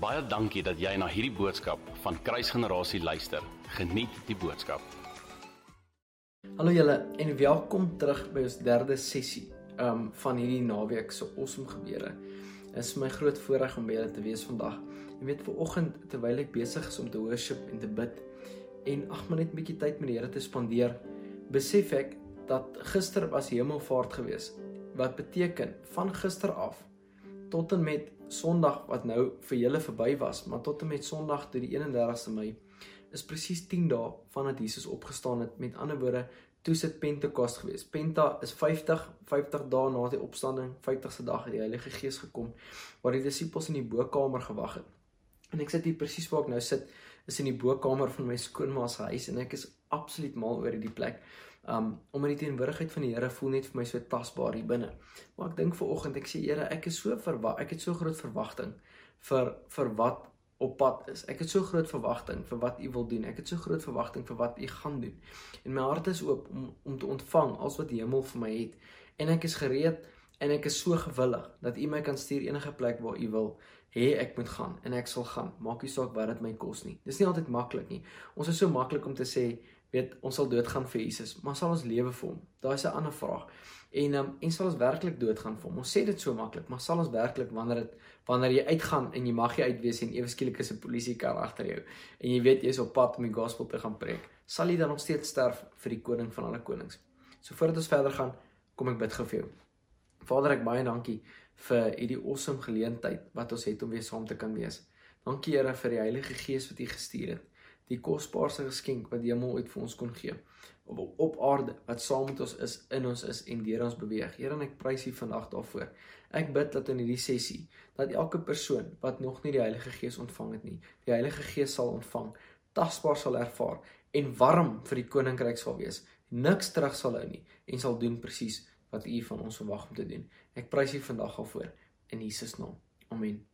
Baie dankie dat jy na hierdie boodskap van Kruisgenerasie luister. Geniet die boodskap. Hallo julle en welkom terug by ons derde sessie um van hierdie naweek se awesome gebeure. Dit is my groot voorreg om by julle te wees vandag. Jy weet ver oggend terwyl ek besig is om te worship en te bid en ag maar net 'n bietjie tyd met die Here te spandeer, besef ek dat gister was hemelvaart gewees. Wat beteken van gister af tot en met Sondag wat nou vir julle verby was, maar tot en met Sondag tot die 31ste Mei is presies 10 dae vandat Jesus opgestaan het. Met ander woorde, toe sit Pentekos gewees. Penta is 50, 50 dae na die opstanding, 50ste dag het die Heilige Gees gekom waar die disippels in die bokkamer gewag het. En ek sit hier presies waar ek nou sit, is in die bokkamer van my skoonma se huis en ek is absoluut mal oor hierdie plek. Um omdat die teenwoordigheid van die Here voel net vir my so tasbaar hier binne. Maar ek dink ver oggend ek sê Here, ek is so verwag, ek het so groot verwagting vir vir wat op pad is. Ek het so groot verwagting vir wat U wil doen. Ek het so groot verwagting vir wat U gaan doen. En my hart is oop om om te ontvang alles wat die hemel vir my het. En ek is gereed en ek is so gewillig dat U my kan stuur enige plek waar U wil hê ek moet gaan en ek sal gaan. Maak nie saak wat dit my kos nie. Dis nie altyd maklik nie. Ons is so maklik om te sê weet ons sal doodgaan vir Jesus, maar sal ons lewe vir hom? Daai is 'n ander vraag. En um, en sal ons werklik doodgaan vir hom? Ons sê dit so maklik, maar sal ons werklik wanneer dit wanneer jy uitgaan en jy mag jy uitwees en ewe skielik is 'n polisiekar agter jou en jy weet jy's op pad om die gospel te gaan preek, sal jy dan nog steeds sterf vir die koning van alle konings? So voordat ons verder gaan, kom ek bid gou vir jou. Vader, ek baie dankie vir hierdie awesome geleentheid wat ons het om weer saam te kan wees. Dankie Here vir die Heilige Gees wat U gestuur het die kosbaarste geskenk wat die hemel ooit vir ons kon gee op op aarde wat saam met ons is in ons is en deur ons beweeg. Here en ek prys U vandag daarvoor. Ek bid dat in hierdie sessie dat elke persoon wat nog nie die Heilige Gees ontvang het nie, die Heilige Gees sal ontvang, tasbaar sal ervaar en warm vir die koninkryk sal wees. Niks terug sal hou nie en sal doen presies wat U van ons verwag om te doen. Ek prys U vandag daarvoor in Jesus naam. Amen.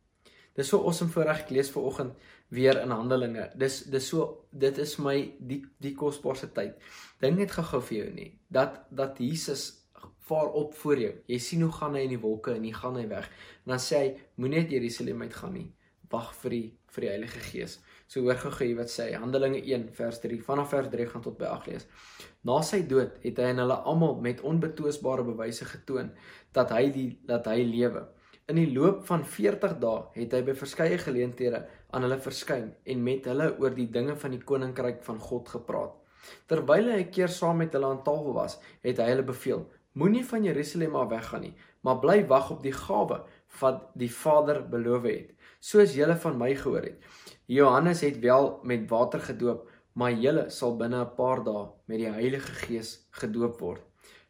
Dis so awesome voorreg ek lees ver oggend weer in Handelinge. Dis dis so dit is my die die kosbaarste tyd. Dink net gou-gou vir jou nie dat dat Jesus vaar op voor jou. Jy sien hoe gaan hy in die wolke en hy gaan hy weg. En dan sê hy moenie net Jerusalem uit gaan nie. Wag vir die vir die Heilige Gees. So hoor gou-gou wat sê Handelinge 1 vers 3 vanaf vers 3 gaan tot by 8 lees. Na sy dood het hy aan hulle almal met onbetwisbare bewyse getoon dat hy die dat hy lewe. In die loop van 40 dae het hy by verskeie geleenthede aan hulle verskyn en met hulle oor die dinge van die koninkryk van God gepraat. Terwyl hy 'n keer saam met hulle aan tafel was, het hy hulle beveel: Moenie van Jerusalem af weggaan nie, maar bly wag op die gawe wat die Vader beloof het, soos julle van my gehoor het. Johannes het wel met water gedoop, maar julle sal binne 'n paar dae met die Heilige Gees gedoop word.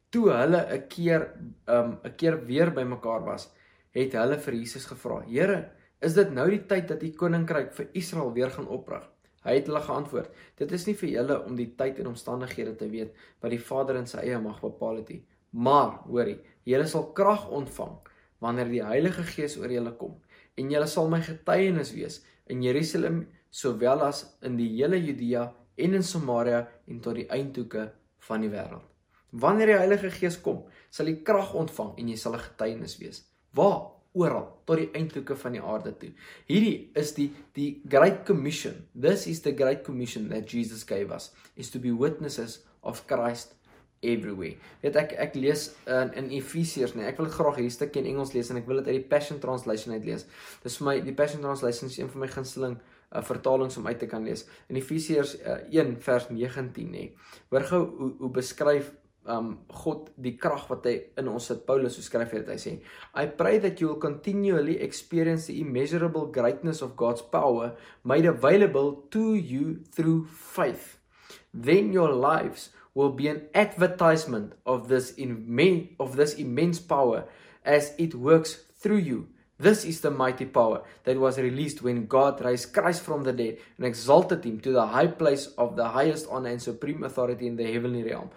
Toe hulle 'n keer um 'n keer weer bymekaar was, het hulle vir Jesus gevra: "Here, is dit nou die tyd dat U koninkryk vir Israel weer gaan oprig?" Hy het hulle geantwoord: "Dit is nie vir julle om die tyd en omstandighede te weet wat die Vader in sy eie mag bepaal het nie. Maar, hoorie, julle sal krag ontvang wanneer die Heilige Gees oor julle kom, en julle sal my getuienis wees in Jerusalem sowel as in die hele Judea en in Samaria en tot die eindhoeke van die wêreld." Wanneer die Heilige Gees kom, sal jy krag ontvang en jy sal 'n getuienis wees. Waar? Oral tot die eindhoeke van die aarde toe. Hierdie is die die Great Commission. This is the Great Commission that Jesus gave us is to be witnesses of Christ everywhere. Weet ek ek lees in in Efesiërs, nee, ek wil graag hierdie stukkie in Engels lees en ek wil dit uit die Passion Translation uit lees. Dis vir my die Passion Translation is een van my gunsteling uh, vertalings om uit te kan lees. In Efesiërs uh, 1 vers 19 nê. Hoor gou hoe hoe beskryf um God die krag wat hy in ons het Paulus so skryf het hy sê I pray that you will continually experience the immeasurable greatness of God's power made available to you through faith. Then your lives will be an advertisement of this immense of this immense power as it works through you. This is the mighty power that was released when God raised Christ from the dead and exalted him to the high place of the highest honor and supreme authority in the heavenly realm.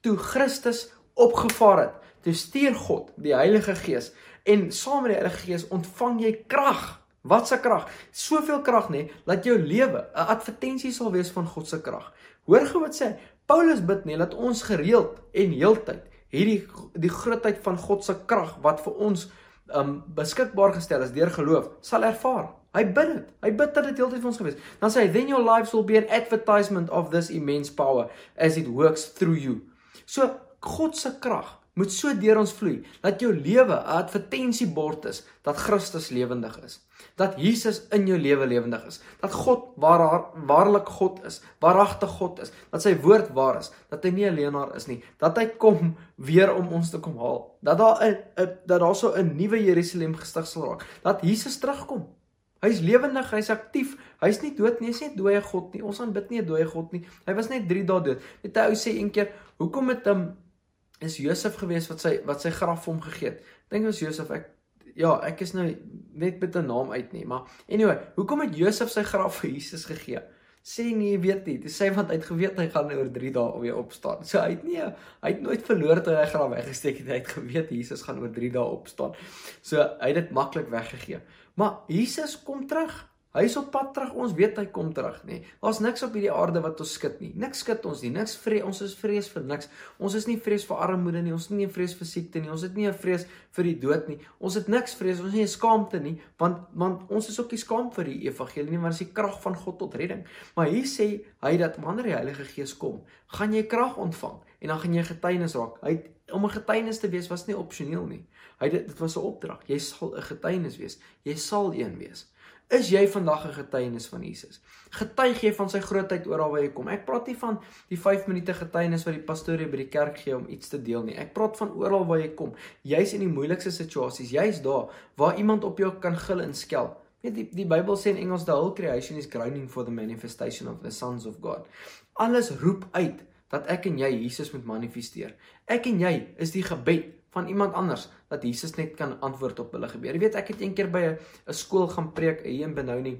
Toe Christus opgevaar het, toe stuur God die Heilige Gees en saam met die Heilige Gees ontvang jy krag. Wat se krag? Soveel krag nê, dat jou lewe 'n advertensie sal wees van God se krag. Hoor gou wat sê Paulus bid nê dat ons gereeld en heeltyd hierdie die grootheid van God se krag wat vir ons um beskikbaar gestel is deur geloof, sal ervaar. Hy bid dit. Hy bid dat dit heeltyd vir ons gewees. Dan sê hy, "Then your lives will be an advertisement of this immense power as it works through you." So God se krag moet so deur ons vloei dat jou lewe 'n advertensiebord is dat Christus lewendig is. Dat Jesus in jou lewe lewendig is. Dat God waar waarlik God is, waaragtig God is, dat sy woord waar is, dat hy nie 'n leenaar is nie, dat hy kom weer om ons te kom haal. Dat daar 'n dat daar so 'n nuwe Jerusalem gestig sal raak. Dat Jesus terugkom. Hy's lewendig, hy's aktief. Hy's nie dood nie, hy's nie 'n dooie God nie. Ons aanbid nie 'n dooie God nie. Hy was net 3 dae dood. Net 'n ou sê een keer, "Hoekom het hom um, is Josef gewees wat sy wat sy graf vir hom gegee het. Dink was Josef ek ja, ek is nou net met 'n naam uit nie, maar anyway, hoekom het Josef sy graf vir Jesus gegee? Sê nee, jy weet nie. Dis sê want hy het geweet hy gaan oor 3 dae weer opstaan. So hy het nie hy het nooit verloor toe hy graf weggesteek het. Hy het geweet Jesus gaan oor 3 dae opstaan. So hy het dit maklik weggegee. Maar Jesus kom terug. Hy is op pad terug. Ons weet hy kom terug, nê. Daar's niks op hierdie aarde wat ons skud nie. Niks skud ons nie. Niks vrees. Ons is vrees vir niks. Ons is nie vrees vir armoede nie. Ons het nie 'n vrees vir siekte nie. Ons het nie 'n vrees vir die dood nie. Ons het niks vrees. Ons het nie 'n skaamte nie, want want ons is ook nie skaam vir die evangelie nie, want dit is die krag van God tot redding. Maar hier sê hy dat wanneer die Heilige Gees kom, gaan jy krag ontvang en dan gaan jy getuienis raak. Hy het, om 'n getuienis te wees was nie opsioneel nie. Hy dit dit was 'n opdrag. Jy sal 'n getuienis wees. Jy sal een wees. Is jy vandag 'n getuienis van Jesus? Getuig jy van sy grootheid oral waar jy kom? Ek praat nie van die 5 minute getuienis wat die pastoor by die kerk gee om iets te deel nie. Ek praat van oral waar jy kom. Jy's in die moeilikste situasies. Jy's daar waar iemand op jou kan gil en skel. Weet die die Bybel sê in Engels the whole creation is groaning for the manifestation of the sons of God. Alles roep uit dat ek en jy Jesus moet manifesteer. Ek en jy is die gebed van iemand anders dat Jesus net kan antwoord op hulle gebede. Jy weet ek het eendag by 'n skool gaan preek hier in Benoni.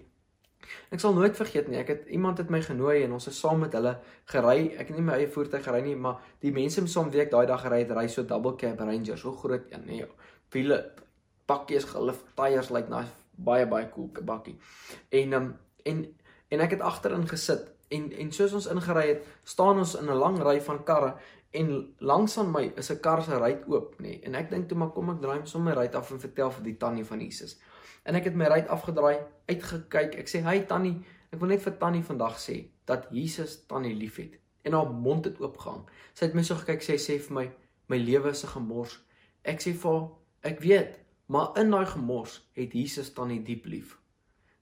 Ek sal nooit vergeet nie. Ek het iemand het my genooi en ons het saam met hulle gery. Ek het nie my eie voertuig gery nie, maar die mense met som week daai dag gery het, ry so double cab Ranger, so groot een, nee. Wiele bakkies gelif, tyres lyk like na baie baie cool bakkie. En um, en en ek het agterin gesit en en soos ons ingery het, staan ons in 'n lang ry van karre en langs aan my is 'n kar se ruit oop nê nee. en ek dink toe maar kom ek draai sommer ruit af en vertel vir die tannie van Jesus. En ek het my ruit afgedraai uitgekyk. Ek sê hy tannie ek wil net vir tannie vandag sê dat Jesus tannie liefhet. En haar mond het oopgehang. Sy het my so gekyk sê sê vir my my lewe is 'n gemors. Ek sê vir ek weet maar in daai gemors het Jesus tannie diep lief.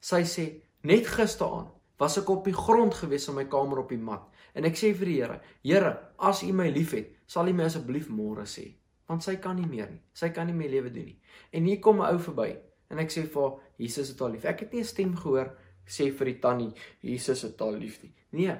Sy sê net gisteraand was ek op die grond gewees in my kamer op die mat En ek sê vir die Here, Here, as U my liefhet, sal U my asseblief môre sê, want sy kan nie meer nie. Sy kan nie meer lewe doen nie. En hier kom 'n ou verby en ek sê vir haar, Jesus het haar lief. Ek het nie 'n stem gehoor sê vir die tannie, Jesus het haar lief nie. Nee.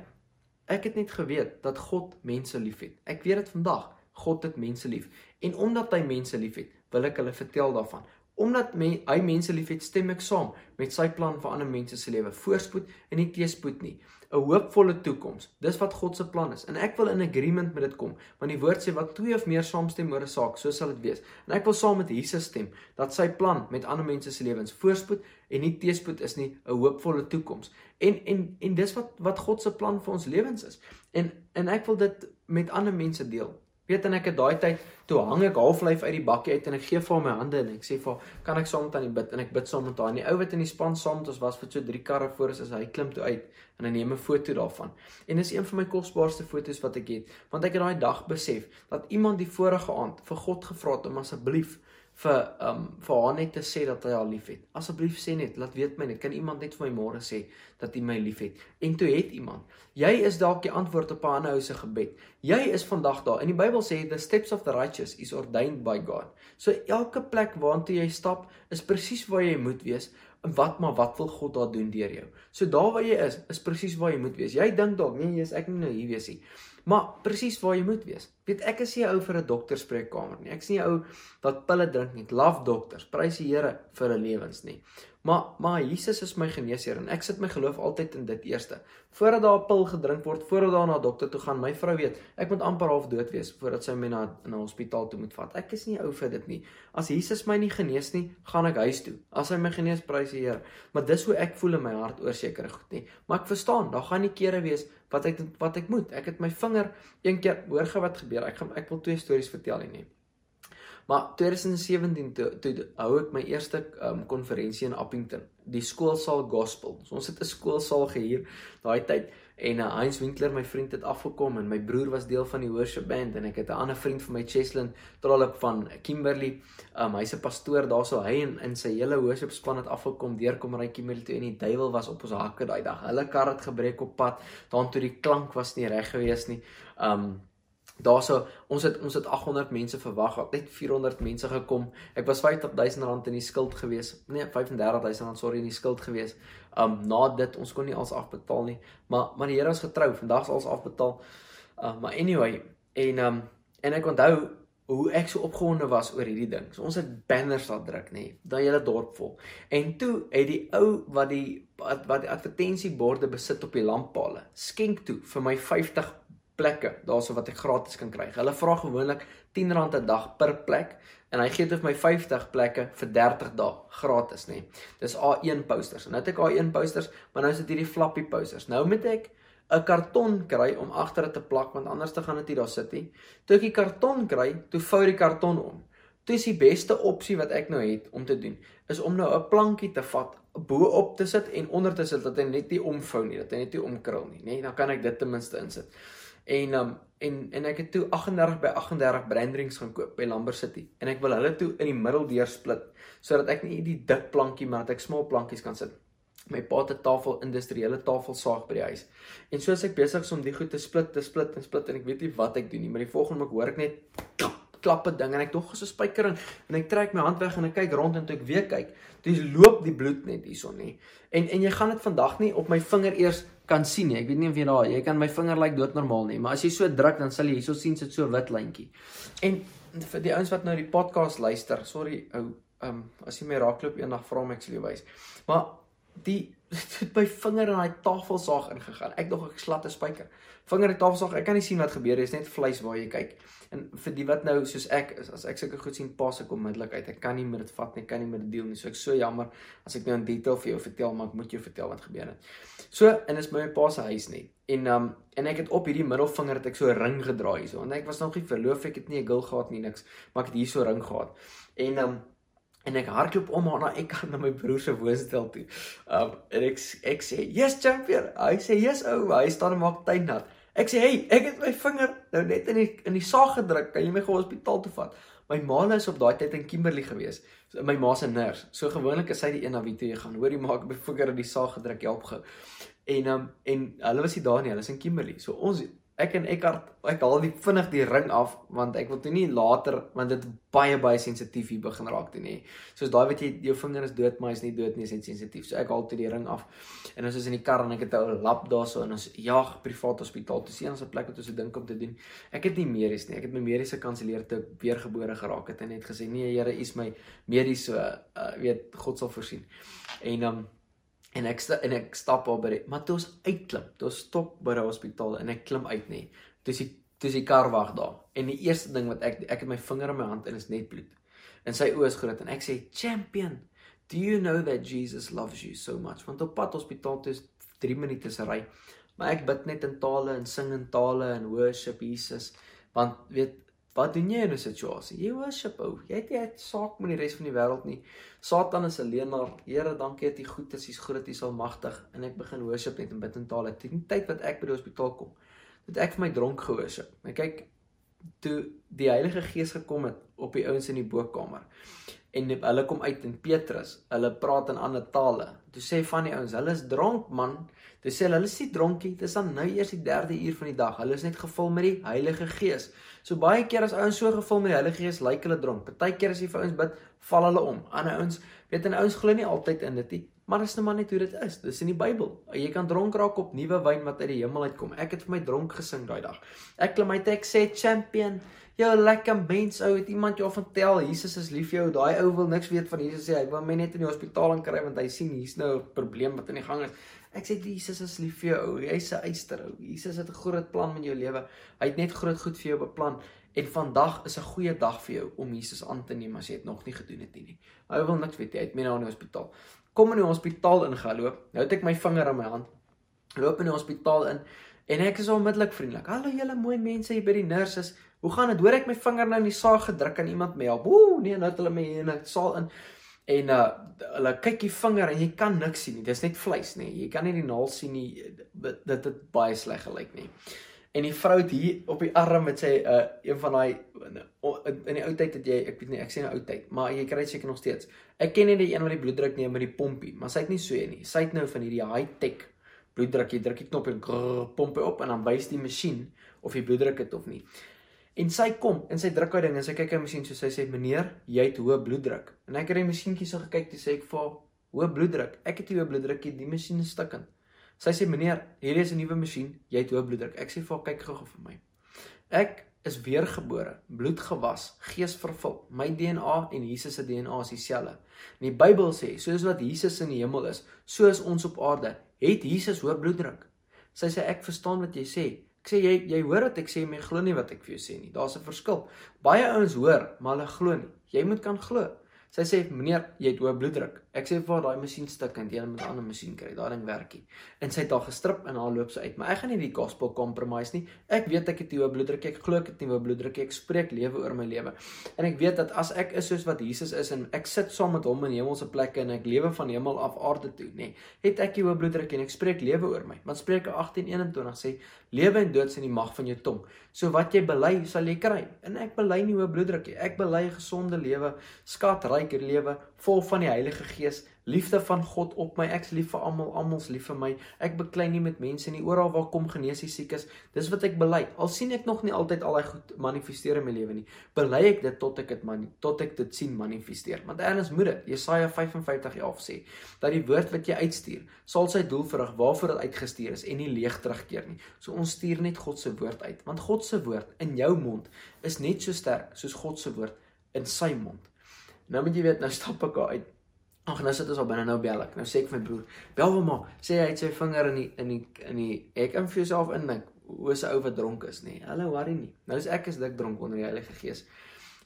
Ek het net geweet dat God mense liefhet. Ek weet dit vandag. God het mense lief. En omdat hy mense liefhet, wil ek hulle vertel daarvan. Omdat men, hy mense liefhet, stem ek saam met sy plan vir ander mense se lewe, voorspoed en nie teëspoed nie. 'n hoopvolle toekoms. Dis wat God se plan is. En ek wil in agreement met dit kom, want die woord sê wat twee of meer saamstem oor 'n saak, so sal dit wees. En ek wil saam met Jesus stem dat sy plan met ander mense se lewens voorspoed en nie teëspoed is nie, 'n hoopvolle toekoms. En en en dis wat wat God se plan vir ons lewens is. En en ek wil dit met ander mense deel. Weet en ek het daai tyd toe hang ek halflyf uit die bakkie uit en ek gee vir hom my hande en ek sê vir kan ek saam met die bid en ek bid saam met haar. En die ou wat in die span saam met ons was vir so 3 karre voor is, is hy klim toe uit en hy neem 'n foto daarvan. En dis een van my kosbaarste foto's wat ek het, want ek het daai dag besef dat iemand die vorige aand vir God gevra het om asseblief vir um vir haar net te sê dat hy haar liefhet. Asseblief sê net, laat weet my net, kan iemand net vir my môre sê dat hy my liefhet. En toe het iemand. Jy is dalk die antwoord op 'n ander ou se gebed. Jy is vandag daar. In die Bybel sê the steps of the righteous is ordained by God. So elke plek waartoe jy stap is presies waar jy moet wees. En wat maar wat wil God daar doen deur jou? So daar waar jy is, is presies waar jy moet wees. Jy dink dalk, nee, jy's ek nie nou hier wees nie. Maar presies waar jy moet wees. Weet ek is nie ou vir 'n dokter spreekkamer nie. Ek's nie ou wat pille drink nie. Love dokters. Prys die Here vir 'n lewens nie. Maar maar Jesus is my geneesheer en ek sit my geloof altyd in dit eerste. Voordat daar 'n pil gedrink word, voordat daar na 'n dokter toe gaan, my vrou weet, ek moet amper half dood wees voordat sy my na 'n hospitaal toe moet vat. Ek is nie ou vir dit nie. As Jesus my nie genees nie, gaan ek huis toe. As hy my genees, prys die Here. Maar dis hoe ek voel in my hart oor sekere goed nie. Maar ek verstaan, daar gaan nie kere wees wat ek wat ek moet. Ek het my vinger een keer hoor ge wat gebeur. Ek gaan ek wil twee stories vertel hier nie. Maar 2017 toe, toe hou ek my eerste um konferensie in Appington, die skoolsaal gospel. So ons het 'n skoolsaal gehuur daai tyd en uh, Heinz Winkler my vriend het afgekom en my broer was deel van die worship band en ek het 'n ander vriend van my Cheslin Trollop van Kimberley um hy's 'n pastoor daarso hy en in sy hele worship span het afgekom deurkom ry Kimberley toe en die duiwel was op ons hakke daai dag hulle kar het gebreek op pad dan toe die klank was nie reg gewees nie um daarso ons het ons het 800 mense verwag net 400 mense gekom. Ek was 50000 rand in die skuld gewees. Nee 35000 rand sorry in die skuld gewees. Um na dit ons kon nie als afbetaal nie. Maar maar die Here is getrou vandag is als afbetaal. Uh, maar anyway en um en ek onthou hoe ek so opgewonde was oor hierdie ding. So ons het banners daar druk nê dan hele dorp vol. En toe het die ou wat die wat, wat die advertensieborde besit op die lamppale skenk toe vir my 50 plekke daarso wat ek gratis kan kry hulle vra gewoonlik 10 rand 'n dag per plek en hy gee dit vir my 50 plekke vir 30 dae gratis nê. Dis A1 posters. Nou het ek A1 posters, maar nou is dit hierdie flappy posters. Nou moet ek 'n karton kry om agter dit te plak want anders te gaan dit nie daar sit nie. Toe ek die karton kry, toe vou die karton om. Toe is die beste opsie wat ek nou het om te doen, is om nou 'n plankie te vat, bo op te sit en onder te sit dat hy net nie omvou nie, dat hy net nie omkrul nie, nê? Dan kan ek dit ten minste insit. En um en en ek het toe 38 by 38 brandrings gaan koop by Lumber City en ek wil hulle toe in die middel deur split sodat ek nie die dik plankie maar dat ek smal plankies kan sit. My pa het 'n tafel industriële tafelsaag by die huis. En soos ek besig is om die goed te split, te split en split en ek weet nie wat ek doen nie, maar die volgende oomblik hoor ek net klappe ding en ek dog so spykering en ek trek my hand weg en ek kyk rond en toe ek weer kyk, dis loop die bloed net hierson nê. En en jy gaan dit vandag nie op my vinger eers kan sien nie. Ek weet nie of jy daar, jy kan my vinger lyk like doodnormaal nie, maar as jy so druk dan sal jy hierso sien sit so wit lyntjie. En vir die ouens wat nou die podcast luister, sorry ou, ehm um, as jy my raakloop eendag vra my ek sal jou wys. Maar die het my vinger in daai tafelsaag ingegaan. Ek dog ek slat 'n spyker. Vinger in tafelsaag, ek kan nie sien wat gebeur nie. Dit is net vleis waar jy kyk. En vir die wat nou soos ek is, as ek sulke goed sien, pas ek onmiddellik uit. Ek kan nie met dit vat nie, kan nie met dit deel nie. So ek so jammer as ek nou in detail vir jou vertel, maar ek moet jou vertel wat gebeur het. So, en is my pa se huis net. En um en ek het op hierdie middelvinger het ek so 'n ring gedra hierso. En ek was nog nie verloof, ek het nie 'n gil gehad nie niks, maar ek het hier so 'n ring gehad. En um en ek hardloop om na ek kan na my broer se woonstel toe. Um en ek ek sê, "Yes, champion." Hy sê, "Yes, ou." Hy staan en maak tuin nat. Ek sê, "Hey, ek het my vinger nou net in die in die saag gedruk. Kan jy my gou hospitaal toe vat?" My ma is op daai tyd in Kimberley gewees. So, my ma se nurse. So gewoonlik is sy die een na wie toe jy gaan. Hoor jy maak my vinger in die saag gedruk, help gou. En um en hulle was nie daar nie. Hulle is in Kimberley. So ons ek en Eckhart ek haal die vinnig die ring af want ek wil toe nie later want dit baie baie sensitief hier begin raak toe nie. Soos daai wat jy jou vinger is dood maar is nie dood nie, is net sensitief. So ek haal toe die ring af. En ons is in die kar en ek het 'n lap daarso en ons jag privaat hospitaal toe sien ons 'n plek wat ons dink om te doen. Ek het nie medies nie. Ek het my mediese kanselleer te weergebore geraak het en net gesê nee Here, U is my medies so uh, weet God sal voorsien. En um en ek en ek stap op by die, maar toe ons uitklim, toe ons stop by die hospitaal en ek klim uit nê. Toe is die toe is die kar wag daar. En die eerste ding wat ek ek het my vinger in my hand en is net bloed. En sy oë is groot en ek sê, "Champion, do you know that Jesus loves you so much?" Want op pad hospitaal toe is 3 minute se ry. Maar ek bid net in tale en sing in tale en worship Jesus. Want weet Wat doen jy in 'n situasie? Jy worship ou. Jy het nie saak met die res van die wêreld nie. Satan is 'n leienaar. Here, dankie dat U goed is. U's groot, U's almagtig. En ek begin worship net in bid en tale. Teen tyd wat ek by die hospitaal kom, het ek vir my dronk geworship. Ek kyk toe die Heilige Gees gekom het op die ouens in die bokkamer. En hulle kom uit in Petrus. Hulle praat in ander tale. Toe sê van die ouens, hulle is dronk man. Toe sê hulle, hulle is nie dronkie. Dit is dan nou eers die 3de uur van die dag. Hulle is net gevul met die Heilige Gees. So baie keer as ouens so gevul met die Heilige Gees, lyk hulle dronk. Partykeer as jy vir ouens bid, val hulle om. Ander ouens, weet en ouens glo nie altyd in dit nie, maar dis net maar net hoe dit is. Dis in die Bybel. Jy kan dronk raak op nuwe wyn wat uit die hemel uitkom. Ek het vir my dronk gesing daai dag. Ek klim my tek sê champion. Jou lekker mens ou, het iemand jou vertel Jesus is lief vir jou. Daai ou wil niks weet van Jesus sê hy wil my net in die hospitaal inkry want hy sien hier's nou 'n probleem wat in die gang is. Ek sê Jesus is lief vir jou ou. Jy's 'n eyster ou. Jesus het 'n groot plan met jou lewe. Hy het net groot goed vir jou beplan. En vandag is 'n goeie dag vir jou om Jesus aan te neem as jy dit nog nie gedoen het nie. Hy wil niks weet jy. Hy het my na die hospitaal. Kom in die hospitaal ingeloop. Nou het ek my vinger in my hand. Loop in die hospitaal in en ek is onmiddellik vriendelik. Hallo julle mooi mense hier by die nurses. Hoe gaan dit? Hoor ek my vinger nou in die saag gedruk aan iemand mee help? Ooh, nee, nou het hulle my in 'n saal in en uh hulle kyk die vinger en jy kan niks sien nie. Dis net vleis, nê. Jy kan nie die naal sien nie. Dit dit baie sleg gelyk nie. En die vrou het hier op die arm met sy uh een van daai in die ou tyd het jy ek weet nie ek sê nou ou tyd, maar jy kry dit seker nog steeds. Ek ken net die een wat die bloeddruk neem met die pompie, maar sy het nie so een nie. Sy het nou van hierdie high-tech bloeddruk. Jy druk die knop en grrr, pomp hy op en dan wys die masjien of jy bloeddruk het of nie. En sy kom en sy druk daai ding en sy kyk hy masjien so sy sê meneer, jy het hoë bloeddruk. En ek het die masjienkie so gekyk toe sê ek vir hoë bloeddruk. Ek het nie hoë bloeddruk nie, die masjien is stukkend. Sy sê meneer, hierdie is 'n nuwe masjien, jy het hoë bloeddruk. Ek sê vir kyk gou-gou vir my. Ek is weergebore, bloed gewas, gees vervul. My DNA en Jesus se DNA is dieselfde. En die Bybel sê, soos wat Jesus in die hemel is, so is ons op aarde. Het Jesus hoë bloeddruk? Sy sê ek verstaan wat jy sê, Ek sê jy jy hoor wat ek sê, maar jy glo nie wat ek vir jou sê nie. Daar's 'n verskil. Baie ouens hoor, maar hulle glo nie. Jy moet kan glo. Sy sê meneer, jy het hoë bloeddruk. Ek sê vir daai masjien stuk en jy moet 'n ander masjien kry. Daai ding werk nie. En sy het daar gestrip en haar loop sy uit. Maar ek gaan nie die gospel compromise nie. Ek weet ek het hoë bloeddruk. Ek glo ek het nie hoë bloeddruk. Ek spreek lewe oor my lewe. En ek weet dat as ek is soos wat Jesus is en ek sit saam met hom in hemelse plekke en ek lewe van hemel af aarde toe, nê, het ek hoë bloeddruk en ek spreek lewe oor my. Want Spreuke 18:21 sê lewe en dood is in die mag van jou tong. So wat jy bely, sal jy kry. En ek bely nie hoë bloeddruk nie. Ek bely 'n gesonde lewe, skatryke lewe, vol van die Heilige Gees, liefde van God op my. Ek's lief vir almal, almal's lief vir my. Ek beklei nie met mense nie. Oral waar kom genees die siekes. Dis wat ek bely. Al sien ek nog nie altyd al daai goed manifesteer in my lewe nie. Bely ek dit tot ek dit man tot ek dit sien manifesteer. Want erns moet dit. Jesaja 55:11 sê dat die woord wat jy uitstuur, sal sy doel verrig waarvoor dit uitgestuur is en nie leeg terugkeer nie. So ons stuur net God se woord uit, want God se woord in jou mond is net so sterk soos God se woord in sy mond. Nou moet jy weet, nou stap ek daar uit Ag nou sit ons al binne nou bel ek. Nou sê ek vir my broer, bel hom maar. Sê hy het sy vinger in die in die in die ek in vir jouself indink. Hoe 'n ou wat dronk is, nê? Nee. Hallo, worry nie. Nou is ek is dik dronk onder die Heilige Gees.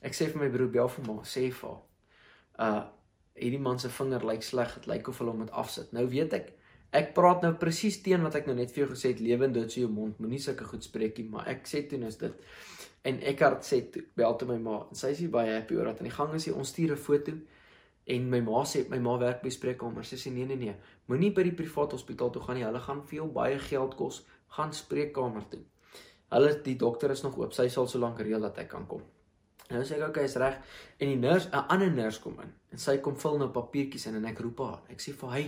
Ek sê vir my broer, bel vir hom, sê vir hom. Uh hierdie man se vinger lyk sleg. Dit lyk of hulle hom moet afsit. Nou weet ek Ek praat nou presies teen wat ek nou net vir jou gesê het, lewe en dood se jou mond, moenie sulke goed spreek nie, maar ek sê toe nou is dit. En Eckhart sê toe, bel toe my ma en sy sê baie happy oor dat in die gang is hy ons stuur 'n foto En my ma sê my ma werk by spreekkamer. Sy sê nee nee nee, moenie by die privaat hospitaal toe gaan nie. Hulle gaan veel baie geld kos. Gaan spreekkamer toe. Hulle die dokter is nog oop. Sy sal so lank reël dat ek kan kom. Nou sê ek okay, is reg. En die nurse, 'n ander nurse kom in en sy kom vul nou papiertjies in en ek roep haar. Ek sê vir hy,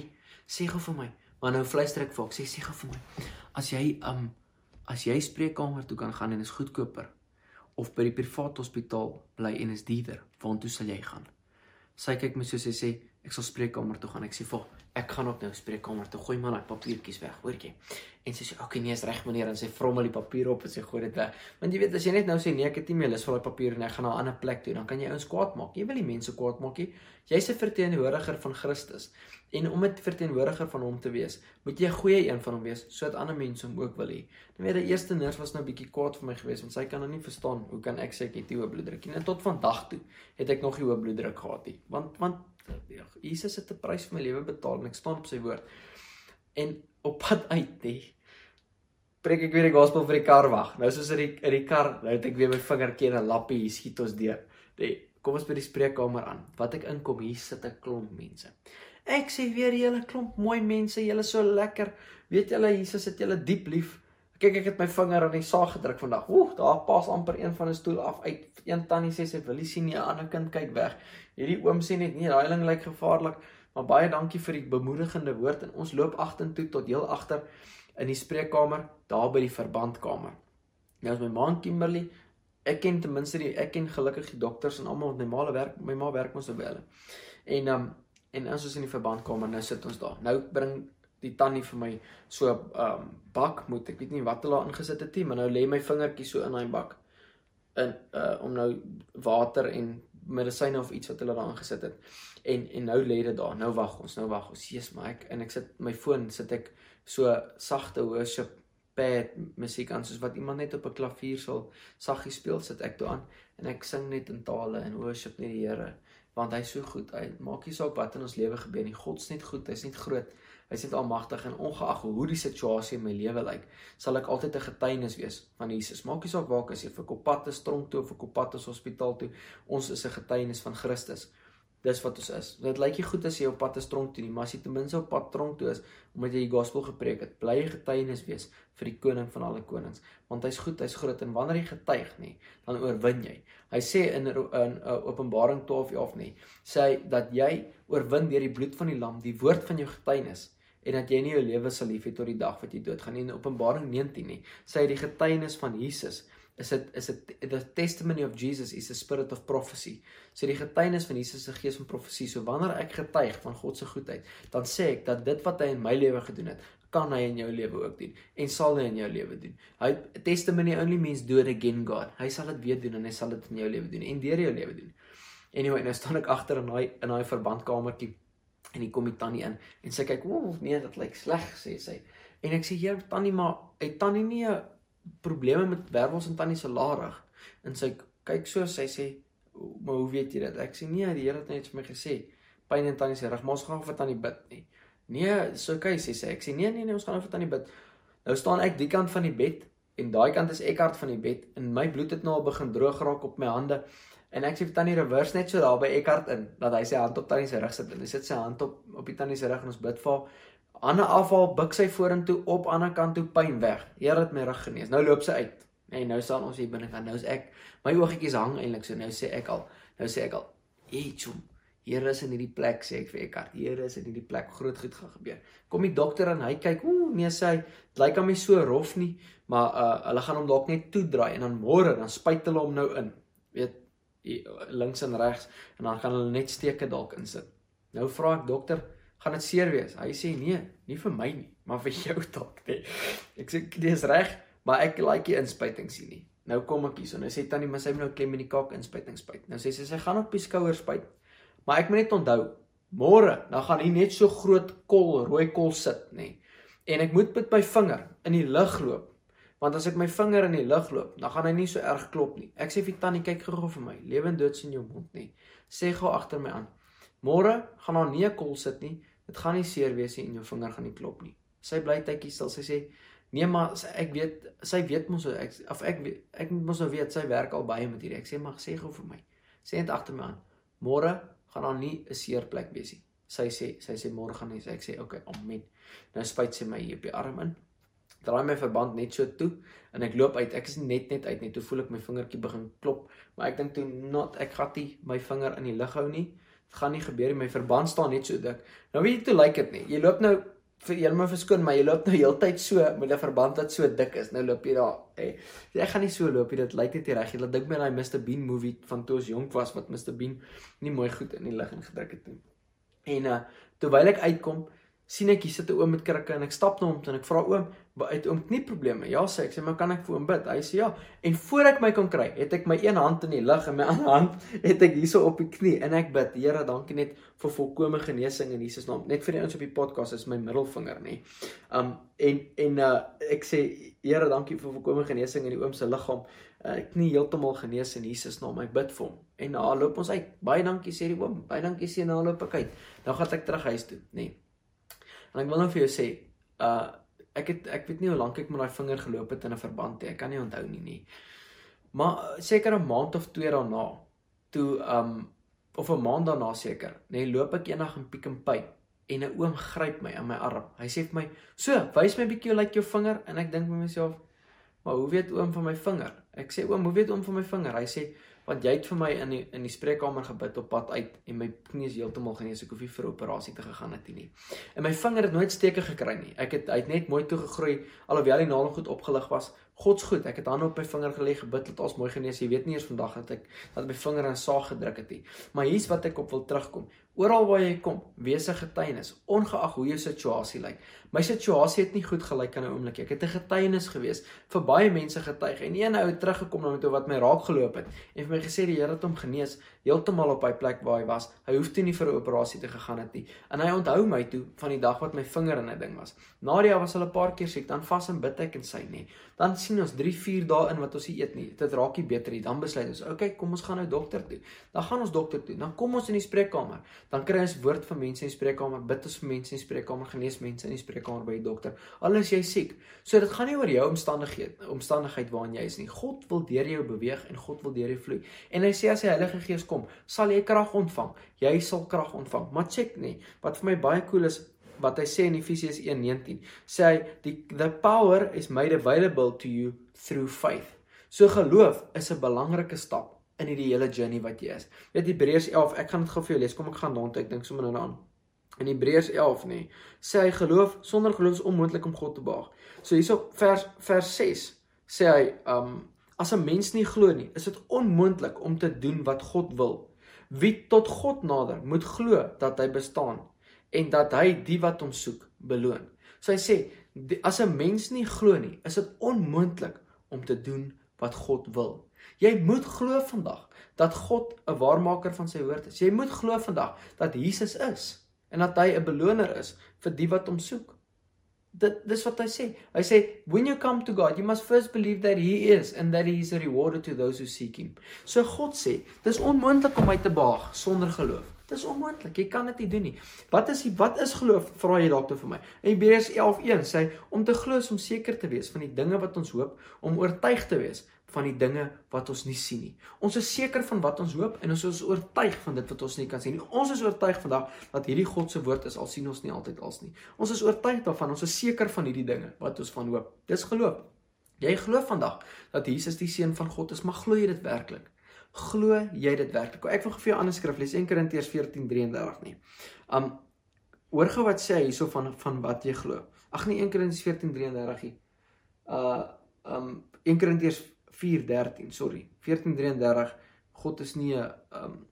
sê gou vir my. Maar nou fluister ek vir hom. Sê sê gou vir my. As jy um as jy spreekkamer toe kan gaan en is goedkoper of by die privaat hospitaal bly en is duurder, waartoe sal jy gaan? Sy kyk my so sy sê ek sal spreekkamer toe gaan. Ek sê vir ek gaan ook nou spreekkamer toe. Gooi maar daai papiertjies weg, hoortjie. En sy sê oké, nee, is reg meneer en sy vrommel die papier op en sy gooi dit weg. Want jy weet as jy net nou sê nee, ek het nie meer lus vir daai papier en ek gaan na 'n ander plek toe, dan kan jy ouens kwaad maak. Jy wil nie mense kwaad maak nie. Jy's 'n verteenwoordiger van Christus. En om 'n verteenwoordiger van hom te wees, moet jy 'n goeie een van hom wees sodat ander mense hom ook wil hê. Nou weet die eerste nurse was nou bietjie kwaad vir my geweest want sy kan nou nie verstaan hoe kan ek sê ek het hoë bloeddruk nie. En tot vandag toe het ek nog nie hoë bloeddruk gehad nie. Want want Jesus het 'n prys vir my lewe betaal en ek staan op sy woord. En op pad uit nie preek ek weer die gospel vir die kar wag. Nou soos in die in die kar, nou het ek weer my vingertjie in 'n lappie hier skiet ons deur. Nee, kom ons by die spreekkamer aan. Wat ek inkom, hier sit 'n klomp mense. Ek sê weer julle klomp mooi mense, julle so lekker. Weet julle Jesus het julle diep lief. Kyk ek het my vinger aan die saag gedruk vandag. Oeg, daar pas amper een van 'n stoel af uit. Een tannie sê sy wil nie sien nie, 'n ander kind kyk weg. Hierdie oom sê net nee, daai ding lyk gevaarlik. Maar baie dankie vir die bemoedigende woord en ons loop agtertoe tot heel agter in die spreekkamer, daar by die verbandkamer. Nou is my ma Kimberley. Ek ken ten minste die ek ken gelukkig die dokters en almal wat my ma werk, my ma werk mos so by hulle. En um En as ons in die verbandkamer nou sit ons daar. Nou bring die tannie vir my so 'n um, bak moet ek weet nie wat hulle ingesit het nie, maar nou lê my vingertjie so in daai bak in uh om nou water en medisyne of iets wat hulle daar ingesit het. En en nou lê dit daar. Nou wag ons, nou wag ons. Jesus, maar ek en ek sit my foon sit ek so sagte worship pad musiek aan soos wat iemand net op 'n klavier sal saggies speel sit ek toe aan en ek sing net in tale en worship net die Here want hy's so goed. Hy maak nie saak wat in ons lewe gebeur nie. God's net goed. Hy's net groot. Hy's net almagtig en ongeag hoe die situasie in my lewe lyk, sal ek altyd 'n getuienis wees van Jesus. Maak nie saak waar ek is, of ek op pad is tronk toe of ek op pad is hospitaal toe, ons is 'n getuienis van Christus. Dis wat ons is. Dit lyk nie goed as jy op pad is tronk toe nie, maar as jy ten minste op pad tronk toe is omdat jy die gospel gepreek het, bly jy getuienis wees vir die koning van alle konings, want hy's goed, hy's groot en wanneer jy getuig nie, dan oorwin jy. Hy sê in in, in uh, Openbaring 12 of nie, sê hy dat jy oorwin deur die bloed van die lam, die woord van jou getuienis en dat jy nie jou lewe sal lief hê tot die dag wat jy doodgaan nie. In Openbaring 19 nie, sê hy die getuienis van Jesus is dit is dit the testimony of Jesus is a spirit of prophecy. So die getuienis van Jesus se gees van profesie. So wanneer ek getuig van God se goedheid, dan sê ek dat dit wat hy in my lewe gedoen het, kan hy in jou lewe ook doen en sal hy in jou lewe doen. Hy testimony only means do it again God. Hy sal dit weer doen en hy sal dit in jou lewe doen en deur jou lewe doen. Anyway, nou staan ek agter in daai in daai verbandkamertjie en hier kom die tannie in en sy kyk, "O, nee, dit lyk sleg," sê sy. En ek sê, "Hier tannie, maar het tannie nie probleme met wervels en tannie se larig. En sy kyk so, sy sê, "Maar hoe weet jy dit?" Ek sê, "Nee, die Here het net vir my gesê, pyn in tannie se rug, maar ons gaan vir tannie bid nie." Nee, so kyk sê sy. Ek sê, "Nee, nee, nee, ons gaan vir tannie bid." Nou staan ek die kant van die bed en daai kant is Eckhart van die bed en my bloed het nou al begin droog raak op my hande. En ek sê vir tannie reverse net so daar by Eckhart in dat hy sy hand op tannie se rug sit en hy sit sy hand op op die tannie se rug en ons bid vir haar Anne afhaal, buig sy vorentoe op aan die ander kant toe pyn weg. Here het my rug genees. Nou loop sy uit. En nou staan ons hier binne kan. Nou is ek my oogietjies hang eintlik so. Nou sê ek al, nou sê ek al, "Hey, chum, Here is in hierdie plek," sê ek vir Eckhart. "Here is in hierdie plek. Groot goed gaan gebeur." Kom die dokter en hy kyk, "Ooh, nee sê hy, dit lyk aan my so rof nie, maar uh hulle gaan hom dalk net toedraai en dan môre dan spuit hulle hom nou in." Weet, links en regs en dan gaan hulle net steke dalk insit. Nou vra ek dokter, gaan dit seer wees. Hy sê nee, nie vir my nie, maar vir jou dalk nee. Ek sê dis reg, maar ek like die inspuiting sien nie. Nou kom ek hierso. Nou sê tannie, maar sy moet nou klem in die kaak inspuiting spuit. Nou sê sy sy gaan op die skouer spuit. Maar ek moet net onthou, môre, dan gaan hier net so groot kol, rooi kol sit, nê. En ek moet met my vinger in die lug loop. Want as ek my vinger in die lug loop, dan gaan hy nie so erg klop nie. Ek sê vir tannie, kyk gou vir my. Lewend dood sien jou mond nie. Sê gou agter my aan. Môre gaan daar nie 'n kol sit nie. Dit gaan nie seer wees nie en jou vinger gaan nie klop nie. Sy bly tydjie stil. Sy sê: "Nee, maar ek weet, sy weet mos ek of ek ek moet mos nou weet sy werk al baie met hierdie." Ek sê: "Mag sê gou vir my. Sê net agter my aan. Môre gaan daar nie 'n seer plek wees nie." Sy sê sy sê môre gaan nie. Ek sê: "Oké, okay, amen." Nou spuit sy my hier op die arm in. Draai my verband net so toe en ek loop uit. Ek is net net uit net toe voel ek my vingertjie begin klop, maar ek dink toe not ek gaan nie my vinger in die lug hou nie gaan nie gebeur nie. My verband staan net so dik. Nou weet jy hoe lyk dit nie. Jy loop nou vir een maar verskoon, maar jy loop nou heeltyd so met 'n verband wat so dik is. Nou loop jy daar. Hey, jy gaan nie so loop nie. Dit lyk net nie reg nie. Laat dink my aan daai Mr Bean movie van toe ons jonk was wat Mr Bean nie mooi goed in die lig ingedruk het nie. En uh terwyl ek uitkom, sien ek hier sit 'n oom met krikke en ek stap na hom en ek vra oom, uit oom nie probleme. Ja sê ek sê maar kan ek vir oom bid? Hy sê ja. En voor ek my kon kry, het ek my een hand in die lug en my ander hand het ek hierso op die knie en ek bid. Here, dankie net vir volkomme genesing in Jesus naam. Net vir die ouens op die podcast is my middelvinger nê. Um en en uh ek sê Here, dankie vir volkomme genesing in die oom se liggaam. Uh, ek knie heeltemal genees in Jesus naam. Ek bid vir hom. En nou loop ons uit. Baie dankie sê die oom. Baie dankie sê nou loop ek uit. Nou gaan ek terug huis toe, nê. En ek wil nou vir jou sê, uh ek het ek weet nie hoe lank ek met daai vinger geloop het in 'n verband nie. Ek kan nie onthou nie nie. Maar seker 'n maand of 2 daarna, toe um of 'n maand daarna seker, nê, nee, loop ek eendag in Pick n Pay en 'n oom gryp my in my arm. Hy sê vir my: "So, wys my 'n bietjie hoe lyk jou vinger?" En ek dink vir myself: "Maar hoe weet oom van my vinger?" Ek sê: "Oom, hoe weet oom van my vinger?" Hy sê: "Want jy het vir my in die in die spreekkamer gebid op pad uit en my knie is heeltemal genees. Ek hoef nie vir operasie te gegaan het nie." En my vinger het nooit steke gekry nie. Ek het hy het net mooi toe gegroei alhoewel die naald goed opgelig was. God's goed. Ek het hande op my vinger gelê, gebid dat alles mooi genees. Jy weet nie eers vandag dat ek dat my vinger in saag gedruk het nie. Maar hier's wat ek op wil terugkom. Oral waar jy kom, wees 'n getuienis, ongeag hoe jou situasie lyk. My situasie het nie goed gelyk aan 'n oomblik nie. Ek het 'n getuienis gewees vir baie mense getuig en een ou het teruggekom na my toe wat my raak geloop het en vir my gesê die Here het hom genees heeltemal op hy plek waar hy was. Hy hoef toe nie vir 'n operasie te gegaan het nie. En hy onthou my toe van die dag wat my vinger in 'n ding was. Nadia was al 'n paar keer siek, dan vas en bid ek en sy nê. Dan sien ons 3, 4 dae in wat ons nie eet nie. Dit raak nie beter nie. Dan besluit ons, "Oké, okay, kom ons gaan nou dokter toe." Dan gaan ons dokter toe. Dan kom ons in die spreekkamer. Dan kry ons woord van mense in die spreekkamer, bid ons vir mense in die spreekkamer, genees mense in die spreekkamer by die dokter. Al is jy siek. So dit gaan nie oor jou omstandighede, omstandigheid waarin jy is nie. God wil deur jou beweeg en God wil deur jou vloei. En hy sê as die Heilige Gees kom, sal jy krag ontvang. Jy sal krag ontvang. Maar check nie. Wat vir my baie cool is, wat hy sê in Efesiërs 1:19. Sê hy die the power is made available to you through faith. So geloof is 'n belangrike stap in hierdie hele journey wat jy is. Weet Hebreërs 11, ek gaan dit gou vir jou lees. Kom ek gaan daartoe. Ek dink sommer nou daaraan. In Hebreërs 11 nê, sê hy geloof sonder geloof is onmoontlik om God te behaag. So hierso vers vers 6 sê hy um as 'n mens nie glo nie, is dit onmoontlik om te doen wat God wil. Wie tot God nader, moet glo dat hy bestaan en dat hy die wat hom soek beloon. So hy sê as 'n mens nie glo nie, is dit onmoontlik om te doen wat God wil. Jy moet glo vandag dat God 'n waarmaker van sy woord is. Jy moet glo vandag dat Jesus is en dat hy 'n beloner is vir die wat hom soek. Dit dis wat hy sê. Hy sê when you come to God, you must first believe that he is and that he is a rewarder to those who seek him. So God sê, dis onmoontlik om my te behaag sonder geloof. Dis onmoontlik. Jy kan dit nie doen nie. Wat is die wat is geloof? Vra jy dalk toe vir my. In Hebreërs 11:1 sê om te glo is om seker te wees van die dinge wat ons hoop, om oortuig te wees van die dinge wat ons nie sien nie. Ons is seker van wat ons hoop en ons is oortuig van dit wat ons nie kan sien nie. Ons is oortuig vandag dat hierdie God se woord is al sien ons nie altyd als nie. Ons is oortuig daarvan, ons is seker van hierdie dinge wat ons van hoop. Dis geloof. Jy glo vandag dat Jesus die seun van God is, maar glo jy dit werklik? Glo jy dit werklik? Ek wil vir jou 'n ander skrif lees, 1 Korintiërs 14:33 nie. Um hoor gou wat sê hy hierso van van wat jy glo. Ag nee 1 Korintiërs 14:33 nie. Uh um 1 Korintiërs 4:13, sorry. 14:33 God is nie 'n um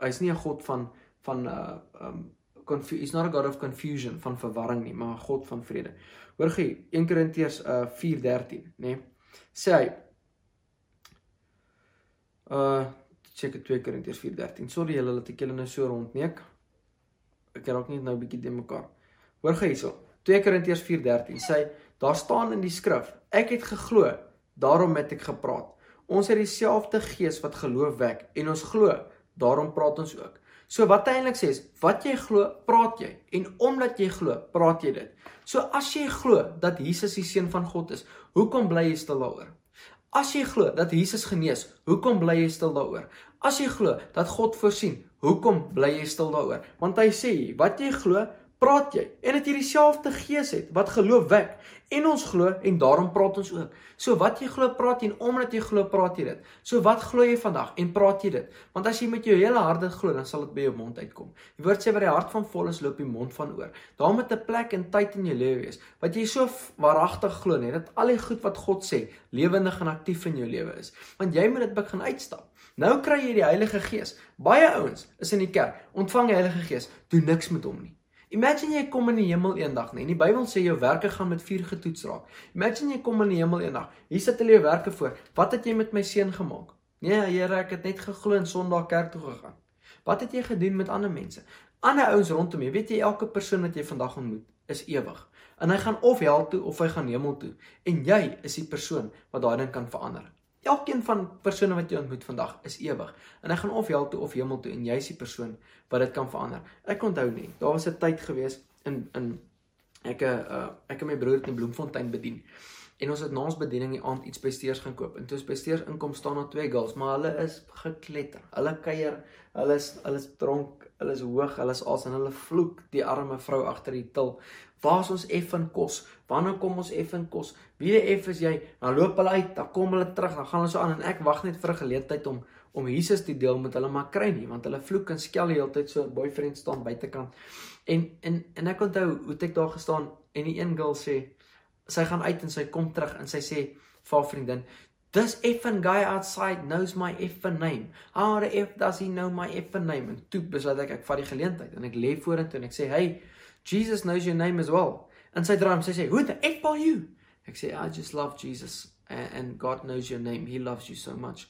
hy's nie 'n God van van uh um he's not a god of confusion van verwarring nie, maar 'n God van vrede. Hoor gee 1 Korintiërs uh 4:13, nê? Sê hy Uh check dit 2 Korintiërs 4:13. Sorry julle dat ek julle nou so rondneek. Ek raak net nou 'n bietjie de mekaar. Hoor gou hierso. 2 Korintiërs 4:13 sê daar staan in die skrif: Ek het geglo, daarom het ek gepraat. Ons het dieselfde gees wat geloof wek en ons glo, daarom praat ons ook. So wat hy eintlik sê is, wat jy glo, praat jy en omdat jy glo, praat jy dit. So as jy glo dat Jesus die seun van God is, hoekom bly jy stil daaroor? As jy glo dat Jesus genees, hoekom bly jy stil daaroor? As jy glo dat God voorsien, hoekom bly jy stil daaroor? Want hy sê, wat jy glo, praat jy. En dat jy dieselfde gees het wat geloof wek en ons glo en daarom praat ons ook. So wat jy glo, praat jy en omdat jy glo, praat jy dit. So wat glo jy vandag en praat jy dit? Want as jy met jou hele hart dit glo, dan sal dit by jou mond uitkom. Die woord sê wat die hart van vol is, loop die mond van oor. Daar moet 'n plek en tyd in jou lewe wees wat jy so waaragtig glo net dat al die goed wat God sê, lewendig en aktief in jou lewe is. Want jy moet dit begin uitstap. Nou kry jy die Heilige Gees. Baie ouens is in die kerk, ontvang die Heilige Gees, doen niks met hom nie. Imagine jy kom in die hemel eendag, nee. Die Bybel sê jou werke gaan met vuur getoets raak. Imagine jy kom in die hemel eendag. Hier sit hulle jou werke voor. Wat het jy met my seun gemaak? Nee, Here, ek het net geglo en Sondag kerk toe gegaan. Wat het jy gedoen met ander mense? Ander ouens rondom jou. Weet jy elke persoon wat jy vandag ontmoet is ewig. En hy gaan of hel toe of hy gaan hemel toe. En jy is die persoon wat daai ding kan verander. Elkeen van persone wat jy ontmoet vandag is ewig. En hy gaan of hel toe of hemel toe en jy's die persoon wat dit kan verander. Ek onthou nie, daar was 'n tyd gewees in in ek uh ek en my broer het in Bloemfontein bedien. En ons het na ons bediening die aand iets by Steers gaan koop. En toe ons by Steers inkom staan daar twee girls, maar hulle is gekletter. Hulle kuier, hulle is hulle is dronk, hulle is hoog, hulle is as en hulle vloek die arme vrou agter die til. Waar is ons effen kos? Wanneer kom ons effen kos? Wie die eff is jy? Dan loop hulle uit, dan kom hulle terug, dan gaan hulle so aan en ek wag net vir 'n geleentheid om om Jesus te deel met hulle maar kry nie want hulle vloek en skel die hele tyd so 'n boyfriend staan buitekant. En en en ek onthou hoe ek daar gestaan en die een girl sê sy gaan uit en sy kom terug en sy sê vir haar vriendin This effing guy outside knows my effing name. How the f does he know my effing name? En toe besluit ek ek vat die geleentheid en ek lê vorentoe en ek sê, "Hey, Jesus knows your name as well. And sy droom sy sê, "Who the F are you?" Ek sê, "I just love Jesus and, and God knows your name. He loves you so much."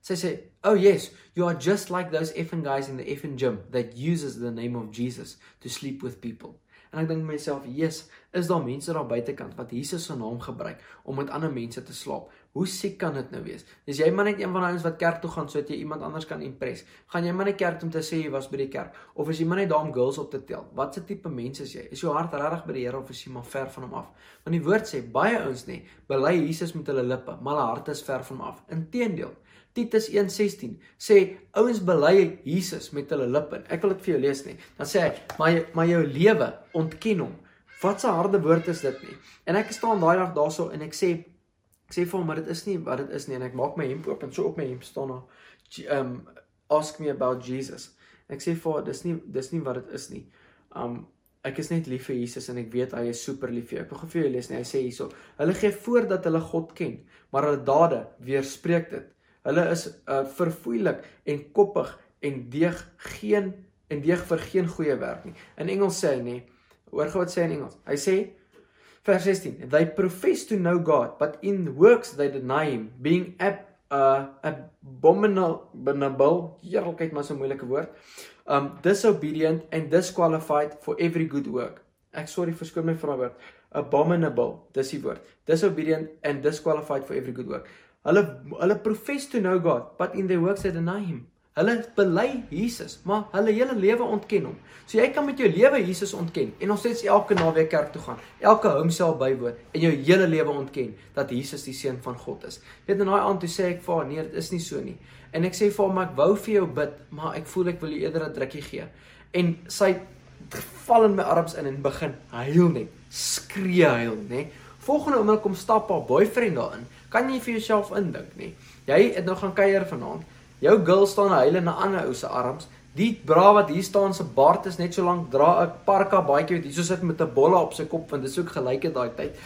Sy sê, "Oh yes, you are just like those effing guys in the effing gym that uses the name of Jesus to sleep with people." En ek dink myself, "Jesus, is daar mense daar buitekant wat Jesus se naam gebruik om met ander mense te slaap? Hoe siek kan dit nou wees? Dis jy maar net een van daai ouens wat kerk toe gaan sodat jy iemand anders kan impress. Gaan jy maar net kerk om te sê jy was by die kerk of is jy maar net daar om girls op te tel? Watse tipe mens is jy? Is jou hart regtig by die Here of is jy maar ver van hom af? Want die woord sê baie ouens nê, bely Jesus met hulle lippe, maar hulle harte is ver van hom af. Inteendeel, Titus 1:16 sê ouens bely Jesus met hulle lippe. Ek wil dit vir jou lees nie. Dan sê hy, maar maar jou lewe ontken hom. Wat 'n harde woord is dit nie. En ek staan daai dag daarso en ek sê ek sê vir hom maar dit is nie wat dit is nie en ek maak my hemp oop en so op my hemp staan daar um ask me about Jesus. En ek sê vir hom dis nie dis nie wat dit is nie. Um ek is net lief vir Jesus en ek weet hy is super lief vir jou. Ek gou vir jou lees nie. Hy sê hierso: Hulle gee voor dat hulle God ken, maar hulle dade weerspreek dit. Hulle is uh, verfoeilik en koppig en deeg geen en deeg vir geen goeie werk nie. In Engels sê hy nê, hoor gou wat sê hy in Engels. Hy sê vers 16, they profess to know God, but in works they deny him, being ab uh abominable, heerlikheid maar so 'n moeilike woord. Um disobedient and disqualified for every good work. Ek sorry verskoon my vir daai woord. Abominable, dis die woord. Disobedient and disqualified for every good work. Hulle hulle profess to know God, but in their works they deny him. Hulle bely Jesus, maar hulle hele lewe ontken hom. So jy kan met jou lewe Jesus ontken en nog steeds elke naweek kerk toe gaan, elke homsel bywoon en jou hele lewe ontken dat Jesus die seun van God is. Weet in daai aand toe sê ek vir haar, nee, dit is nie so nie. En ek sê vir haar, maar ek wou vir jou bid, maar ek voel ek wil jou eerder 'n drukkie gee. En sy val in my arms in en begin huil net, skree huil, nê. Volgende oomblik kom stap haar boyfriend daarin kan jy vir jouself indink nie. Jy het nou gaan kuier vanaand. Jou girl staan huil in 'n ander ou se arms. Die bra wat hier staan se baard is net so lank dra 'n parka baadjie wat hierso sit met 'n bolle op sy kop want dit is ook gelyke daai tyd.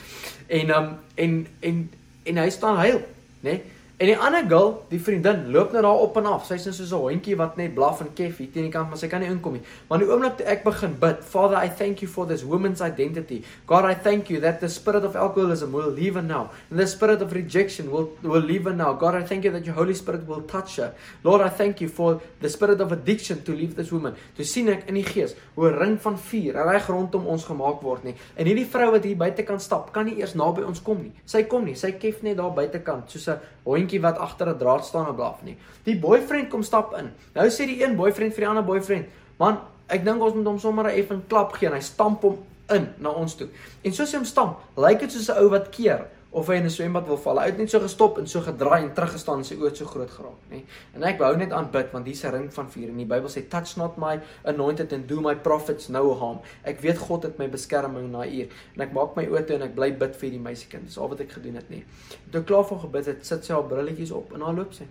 En um en en en hy staan huil, né? Nee? En die ander girl, die vriendin, loop net daar op en af. Sy's net soos 'n hondjie wat net blaf en kef hier teen die kant, maar sy kan nie inkom nie. Maar in die oomblik toe ek begin bid, Father, I thank you for this woman's identity. God, I thank you that the spirit of alcoholism will leave her now. And the spirit of rejection will will leave her now. God, I thank you that your Holy Spirit will touch her. Lord, I thank you for the spirit of addiction to leave this woman. Toe sien ek in die gees hoe 'n ring van vuur reg rondom ons gemaak word nie. En hierdie vrou wat hier buite kan stap, kan nie eers naby ons kom nie. Sy kom nie. Sy kef net daar buitekant soos 'n hondjie wat agter 'n draad staan en blaf nie. Die boyfriend kom stap in. Nou sê die een boyfriend vir die ander boyfriend: "Man, ek dink ons moet hom sommer 'n effen klap gee." En hy stamp hom in na ons toe. En soos hy hom stamp, lyk dit soos 'n ou wat keer of hy in 'n swembad wil val. Hy het net so gestop en so gedraai en teruggestaan en sy oë so groot geraak, nê. En ek wou net aanbid want hier's 'n ring van vuur en die Bybel sê touch not my anointed and do my prophets no harm. Ek weet God het my beskerming in daai uur en ek maak my oë toe en ek bly bid vir die meisiekind. Dis al wat ek gedoen het, nê. Toe klaar voor gebid het, sit sy haar brilletjies op en haar loop sy.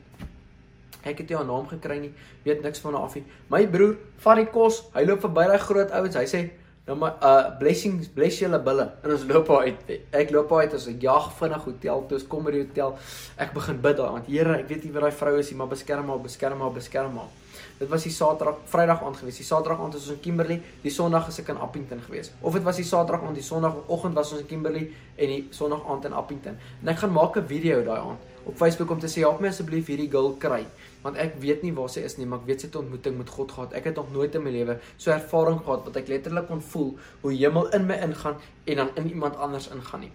Ek het haar naam gekry nie, weet niks van haar af nie. My broer, vat die kos, hy loop verby daai groot ouens, hy sê Nou maar uh blessings bless julle bulle. En ons loop uit. Ek loop uit as ek jag vinnig hotel toe, ons kom by die hotel. Ek begin bid daar want Here, ek weet nie wie daai vrou is nie, maar beskerm haar, beskerm haar, beskerm haar. Dit was die Saterdag, Vrydag aand gewees. Die Saterdag aand was ons in Kimberley, die Sondag is ek in Appington gewees. Of dit was die Saterdag aand, die Sondagoggend was ons in Kimberley en die Sondag aand in Appington. En ek gaan maak 'n video daai aand op Facebook om te sê help my asseblief hierdie girl kry want ek weet nie waar sy is nie maar ek weet sy het 'n ontmoeting met God gehad. Ek het nog nooit in my lewe so ervaring gehad wat ek letterlik kon voel hoe hemel in my ingaan en dan in iemand anders ingaan nie.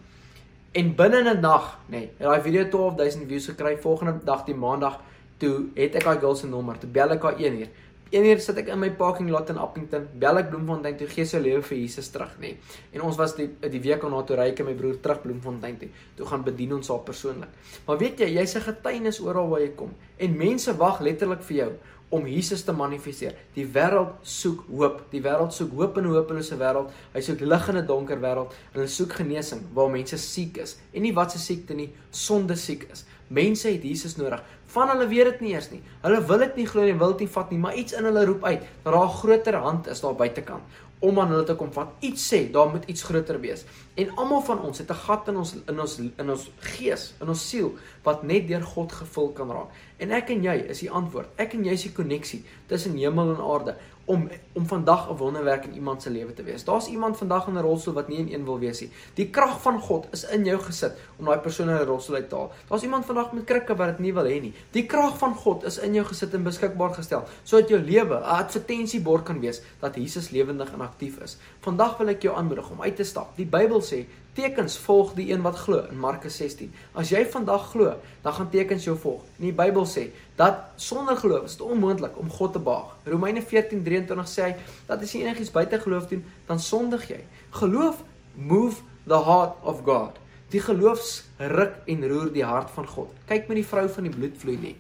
En binne 'n nag, nê, nee, het daai video 12000 views gekry. Volgende dag die maandag toe het ek daai girl se nommer. Toe bel ek haar 1 uur. Eendag sit ek in my parking lot in Appington, bel ek Bloemfontein toe gee sy lewe vir Jesus terug, nê. En ons was die die week daarna toe ry ek en my broer terug Bloemfontein toe. Toe gaan bedien ons haar persoonlik. Maar weet jy, jy's 'n getuienis oral waar jy kom en mense wag letterlik vir jou om Jesus te manifesteer. Die wêreld soek hoop. Die wêreld soek hoop in 'n hopelose wêreld. Hy soek lig in 'n donker wêreld hulle soek genesing waar mense siek is. En nie wat se siekte nie, sonde siek is. Mense het Jesus nodig. Van hulle weet dit nie eers nie. Hulle wil dit nie glo nie, wil dit nie vat nie, maar iets in hulle roep uit dat daar 'n groter hand is daar buitekant om aan hulle te kom vat. Iets sê, daar moet iets groter wees. En almal van ons het 'n gat in ons in ons in ons gees, in ons siel wat net deur God gevul kan raak. En ek en jy is die antwoord. Ek en jy is die koneksie tussen hemel en aarde om om vandag 'n wonderwerk in iemand se lewe te wees. Daar's iemand vandag in 'n rolstoel wat nie in een wil wees nie. Die krag van God is in jou gesit om daai persoon uit die rolstoel uit te haal. Daar's iemand vandag met krikke wat dit nie wil hê nie. Die krag van God is in jou gesit en beskikbaar gestel sodat jou lewe 'n advertensiebord kan wees dat Jesus lewendig en aktief is. Vandag wil ek jou aanmoedig om uit te stap. Die Bybel sê Tekens volg die een wat glo in Markus 16. As jy vandag glo, dan gaan tekens jou volg. En die Bybel sê dat sonder geloof is dit onmoontlik om God te behaag. Romeine 14:23 sê hy dat as jy enigiets buite geloof doen, dan sondig jy. Geloof move the heart of God. Die geloofs ruk en roer die hart van God. Kyk met die vrou van die bloedvloei nie.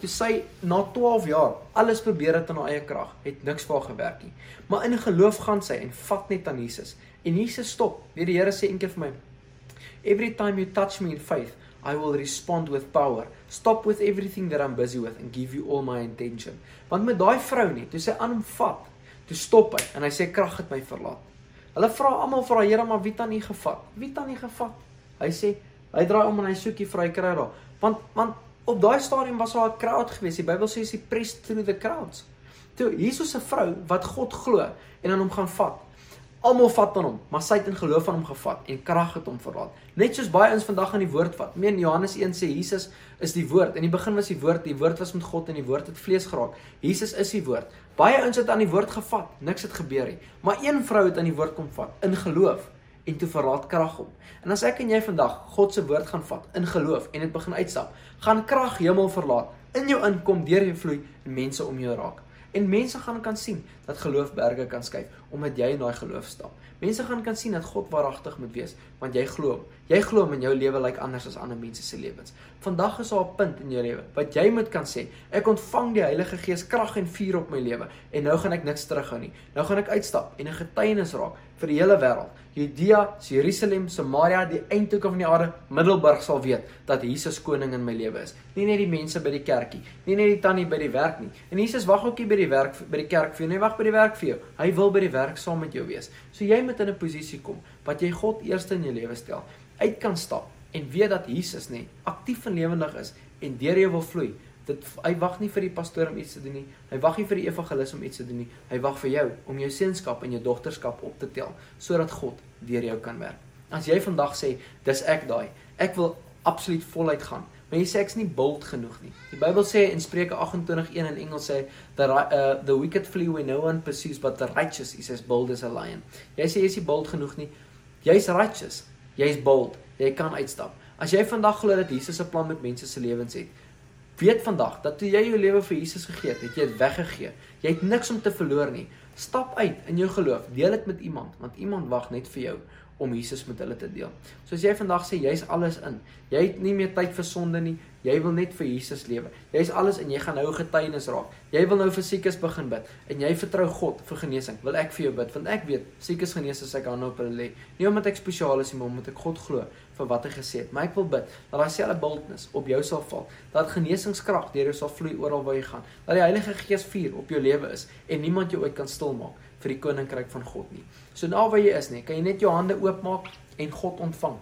Toe sy na 12 jaar alles probeer het in haar eie krag, het niks vir haar gewerk nie. Maar in geloof gaan sy en vat net aan Jesus. En Jesus stop. Weer die Here sê eendag vir my, "Every time you touch me in faith, I will respond with power. Stop with everything that I'm busy with and give you all my attention." Want met daai vrou nie, toe sy aan hom vat, toe stop hy en hy sê krag het my verlaat. Hulle vra almal vir die Here, "Maar wie u gevat? Wie u gevat?" Hy sê, hy draai om en hy soek die vrou kry daar. Want want op daai stadium was daar 'n crowd geweest. Die Bybel sê sy pressed through the crowds. Toe Jesus 'n vrou wat God glo en aan hom gaan vat. Almal vat aan hom, maar sy het in geloof aan hom gevat en krag het hom verlaat. Net soos baie ons vandag aan die woord vat. Meen Johannes 1 sê Jesus is die woord. In die begin was die woord, die woord was met God en die woord het vlees geraak. Jesus is die woord. Baie ouens het aan die woord gevat, niks het gebeur nie. Maar een vrou het aan die woord kom vat in geloof en toe verlaat krag hom. En as ek en jy vandag God se woord gaan vat in geloof en dit begin uitstap, gaan krag hemel verlaat, in jou inkom, deur jou vloei en mense om jou raak. En mense gaan kan sien dat geloof berge kan skuif omdat jy in daai geloof stap. Mense gaan kan sien dat God waaragtig moet wees want jy glo. Jy glo in jou lewe lyk like anders as ander mense se lewens. Vandag is daar 'n punt in jou lewe wat jy moet kan sê, ek ontvang die Heilige Gees krag en vuur op my lewe en nou gaan ek niks terughou nie. Nou gaan ek uitstap en 'n getuienis raak vir die hele wêreld. Judea, Jerusalem, Samaria, die eindhoeke van die aarde, Middelburg sal weet dat Jesus koning in my lewe is. Nie net die mense by die kerkie, nie net die tannie by die werk nie. En Jesus wag ook nie by die werk by die kerk vir jou nie, wag by die werk vir jou. Hy wil by die werk saam met jou wees. So jy moet in 'n posisie kom wat jy God eerste in jou lewe stel, uit kan stap en weet dat Jesus nê aktief en lewendig is en deur jou wil vloei dit hy wag nie vir die pastoor om iets te doen nie. Hy wag nie vir die evangelis om iets te doen nie. Hy wag vir jou om jou seenskap en jou dogterskap op te tel sodat God deur jou kan werk. As jy vandag sê, dis ek daai. Ek wil absoluut voluit gaan. Maar jy sê ek's nie bold genoeg nie. Die Bybel sê in Spreuke 28:1 in Engels sê the uh, the wicked flee when no one pursues but the righteous is as bold as a lion. Jy sê jy's nie bold genoeg nie. Jy's righteous. Jy's bold. Jy kan uitstap. As jy vandag glo dat Jesus 'n plan met mense se lewens het, Weet vandag dat toe jy jou lewe vir Jesus gegee het, het jy dit weggegee. Jy het niks om te verloor nie. Stap uit in jou geloof. Deel dit met iemand, want iemand wag net vir jou om Jesus met hulle te deel. So as jy vandag sê jy's alles in. Jy het nie meer tyd vir sonde nie. Jy wil net vir Jesus lewe. Jy's alles in. Jy gaan nou getuienis raak. Jy wil nou vir siekes begin bid en jy vertrou God vir genesing. Wil ek vir jou bid want ek weet siekes genees as ek hande op hulle lê. Nie omdat ek spesiaal is nie, maar omdat ek God glo vir wat hy gesê het. Maar ek wil bid dat daai selfe boldness op jou sal val. Dat genesingskrag deur jou sal vloei oral waar jy gaan. Dat die Heilige Gees vuur op jou lewe is en niemand jou ooit kan stilmaak vir die koninkryk van God nie. So nou waar jy is nie, kan jy net jou hande oopmaak en God ontvang.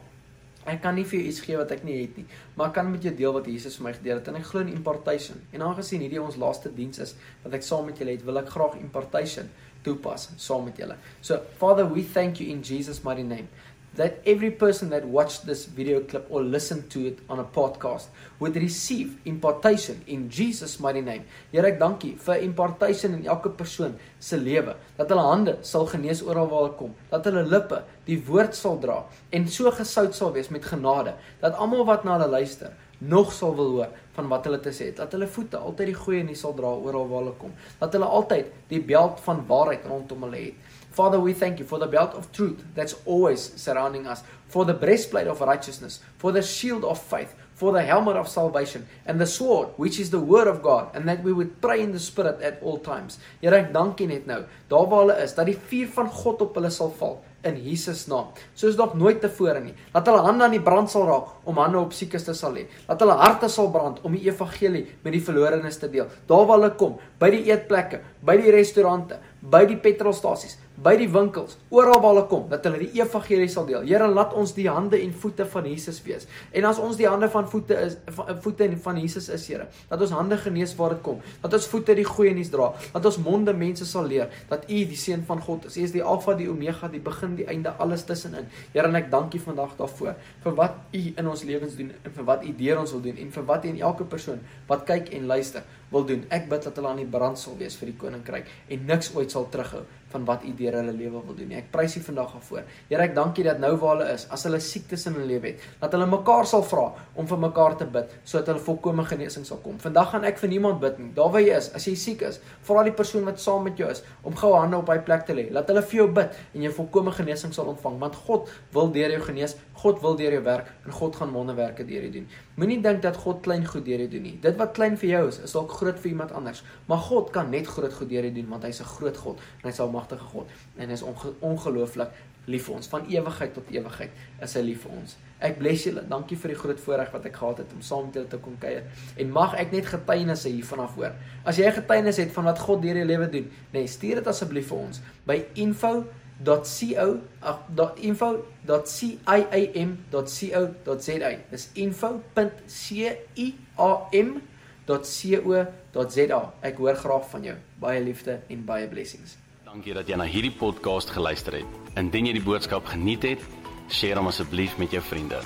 Ek kan nie vir jou iets gee wat ek nie het nie, maar ek kan met jou deel wat Jesus vir my gedeel het en ek glo in impartation. En aangesien hierdie ons laaste diens is wat ek saam met julle het, wil ek graag impartation toepas saam met julle. So Father, we thank you in Jesus mighty name that every person that watched this video clip or listened to it on a podcast would receive impartation in Jesus mighty name. Here ek dankie vir impartation in elke persoon se lewe. Dat hulle hande sal genees oral waar hulle kom. Dat hulle lippe die woord sal dra en so gesout sal wees met genade. Dat almal wat na hulle luister nog sal wil hoor van wat hulle te sê het. Dat hulle voete altyd die goeie nuus sal dra oral waar hulle kom. Dat hulle altyd die beld van waarheid rondom hulle het. Father, we thank you for the belt of truth that's always surrounding us, for the breastplate of righteousness, for the shield of faith, for the helmet of salvation, and the sword, which is the word of God, and that we would pray in the spirit at all times. Here ek dank U net nou, daar waar hulle is, dat die vuur van God op hulle sal val in Jesus naam. Soos nog nooit tevore nie. Laat hulle hande aan die brand sal raak om hande op siekes te sal lê. Laat hulle harte sal brand om die evangelie met die verlorenes te deel. Daar waar hulle kom, by die eetplekke, by die restaurante, by die petrolstasies, by die winkels, oral waar hulle kom, dat hulle die evangelie sal deel. Here, laat ons die hande en voete van Jesus wees. En as ons die hande van voete is van voete van Jesus is, Here, dat ons hande genees waar dit kom, dat ons voete die goeie nuus dra, dat ons monde mense sal leer dat U die seun van God is. U is die Alfa, die Omega, die begin, die einde, alles tussenin. Here, en ek dank U vandag daarvoor vir wat U in ons lewens doen en vir wat U deur ons wil doen en vir wat U in elke persoon wat kyk en luister wil doen. Ek bid dat hulle aan die brand sal wees vir die koninkryk en niks ooit sal terughou van wat U deur hulle lewe wil doen nie. Ek prys U vandag daarvoor. Here, ek dank U dat nou waar hulle is, as hulle siektes in hulle lewe het, dat hulle mekaar sal vra om vir mekaar te bid sodat hulle volkomme genesing sal kom. Vandag gaan ek vir niemand bid nie. Daar waar jy is, as jy siek is, vra die persoon wat saam met jou is om gou hande op hy plek te lê. Laat hulle vir jou bid en jy volkomme genesing sal ontvang, want God wil deur jou genees. God wil deur jou werk en God gaan wonderwerke deur jou doen. Moenie dink dat God klein goed deur jou doen nie. Dit wat klein vir jou is, is dalk groot vir iemand anders. Maar God kan net groot goed deur doen want hy's 'n groot God en hy's 'n almagtige God en hy's onge ongelooflik lief vir ons. Van ewigheid tot ewigheid is hy lief vir ons. Ek bless julle. Dankie vir die groot voorreg wat ek gehad het om saam met julle te kom kuier. En mag ek net getuienisse hiervan af hoor. As jy getuienis het van wat God deur jou lewe doen, nee, stuur dit asseblief vir ons by info info.ciam.co.za. Dis info.ciam.co.za. Ek hoor graag van jou. Baie liefde en baie blessings. Dankie dat jy na hierdie podcast geluister het. Indien jy die boodskap geniet het, deel hom asseblief met jou vriende.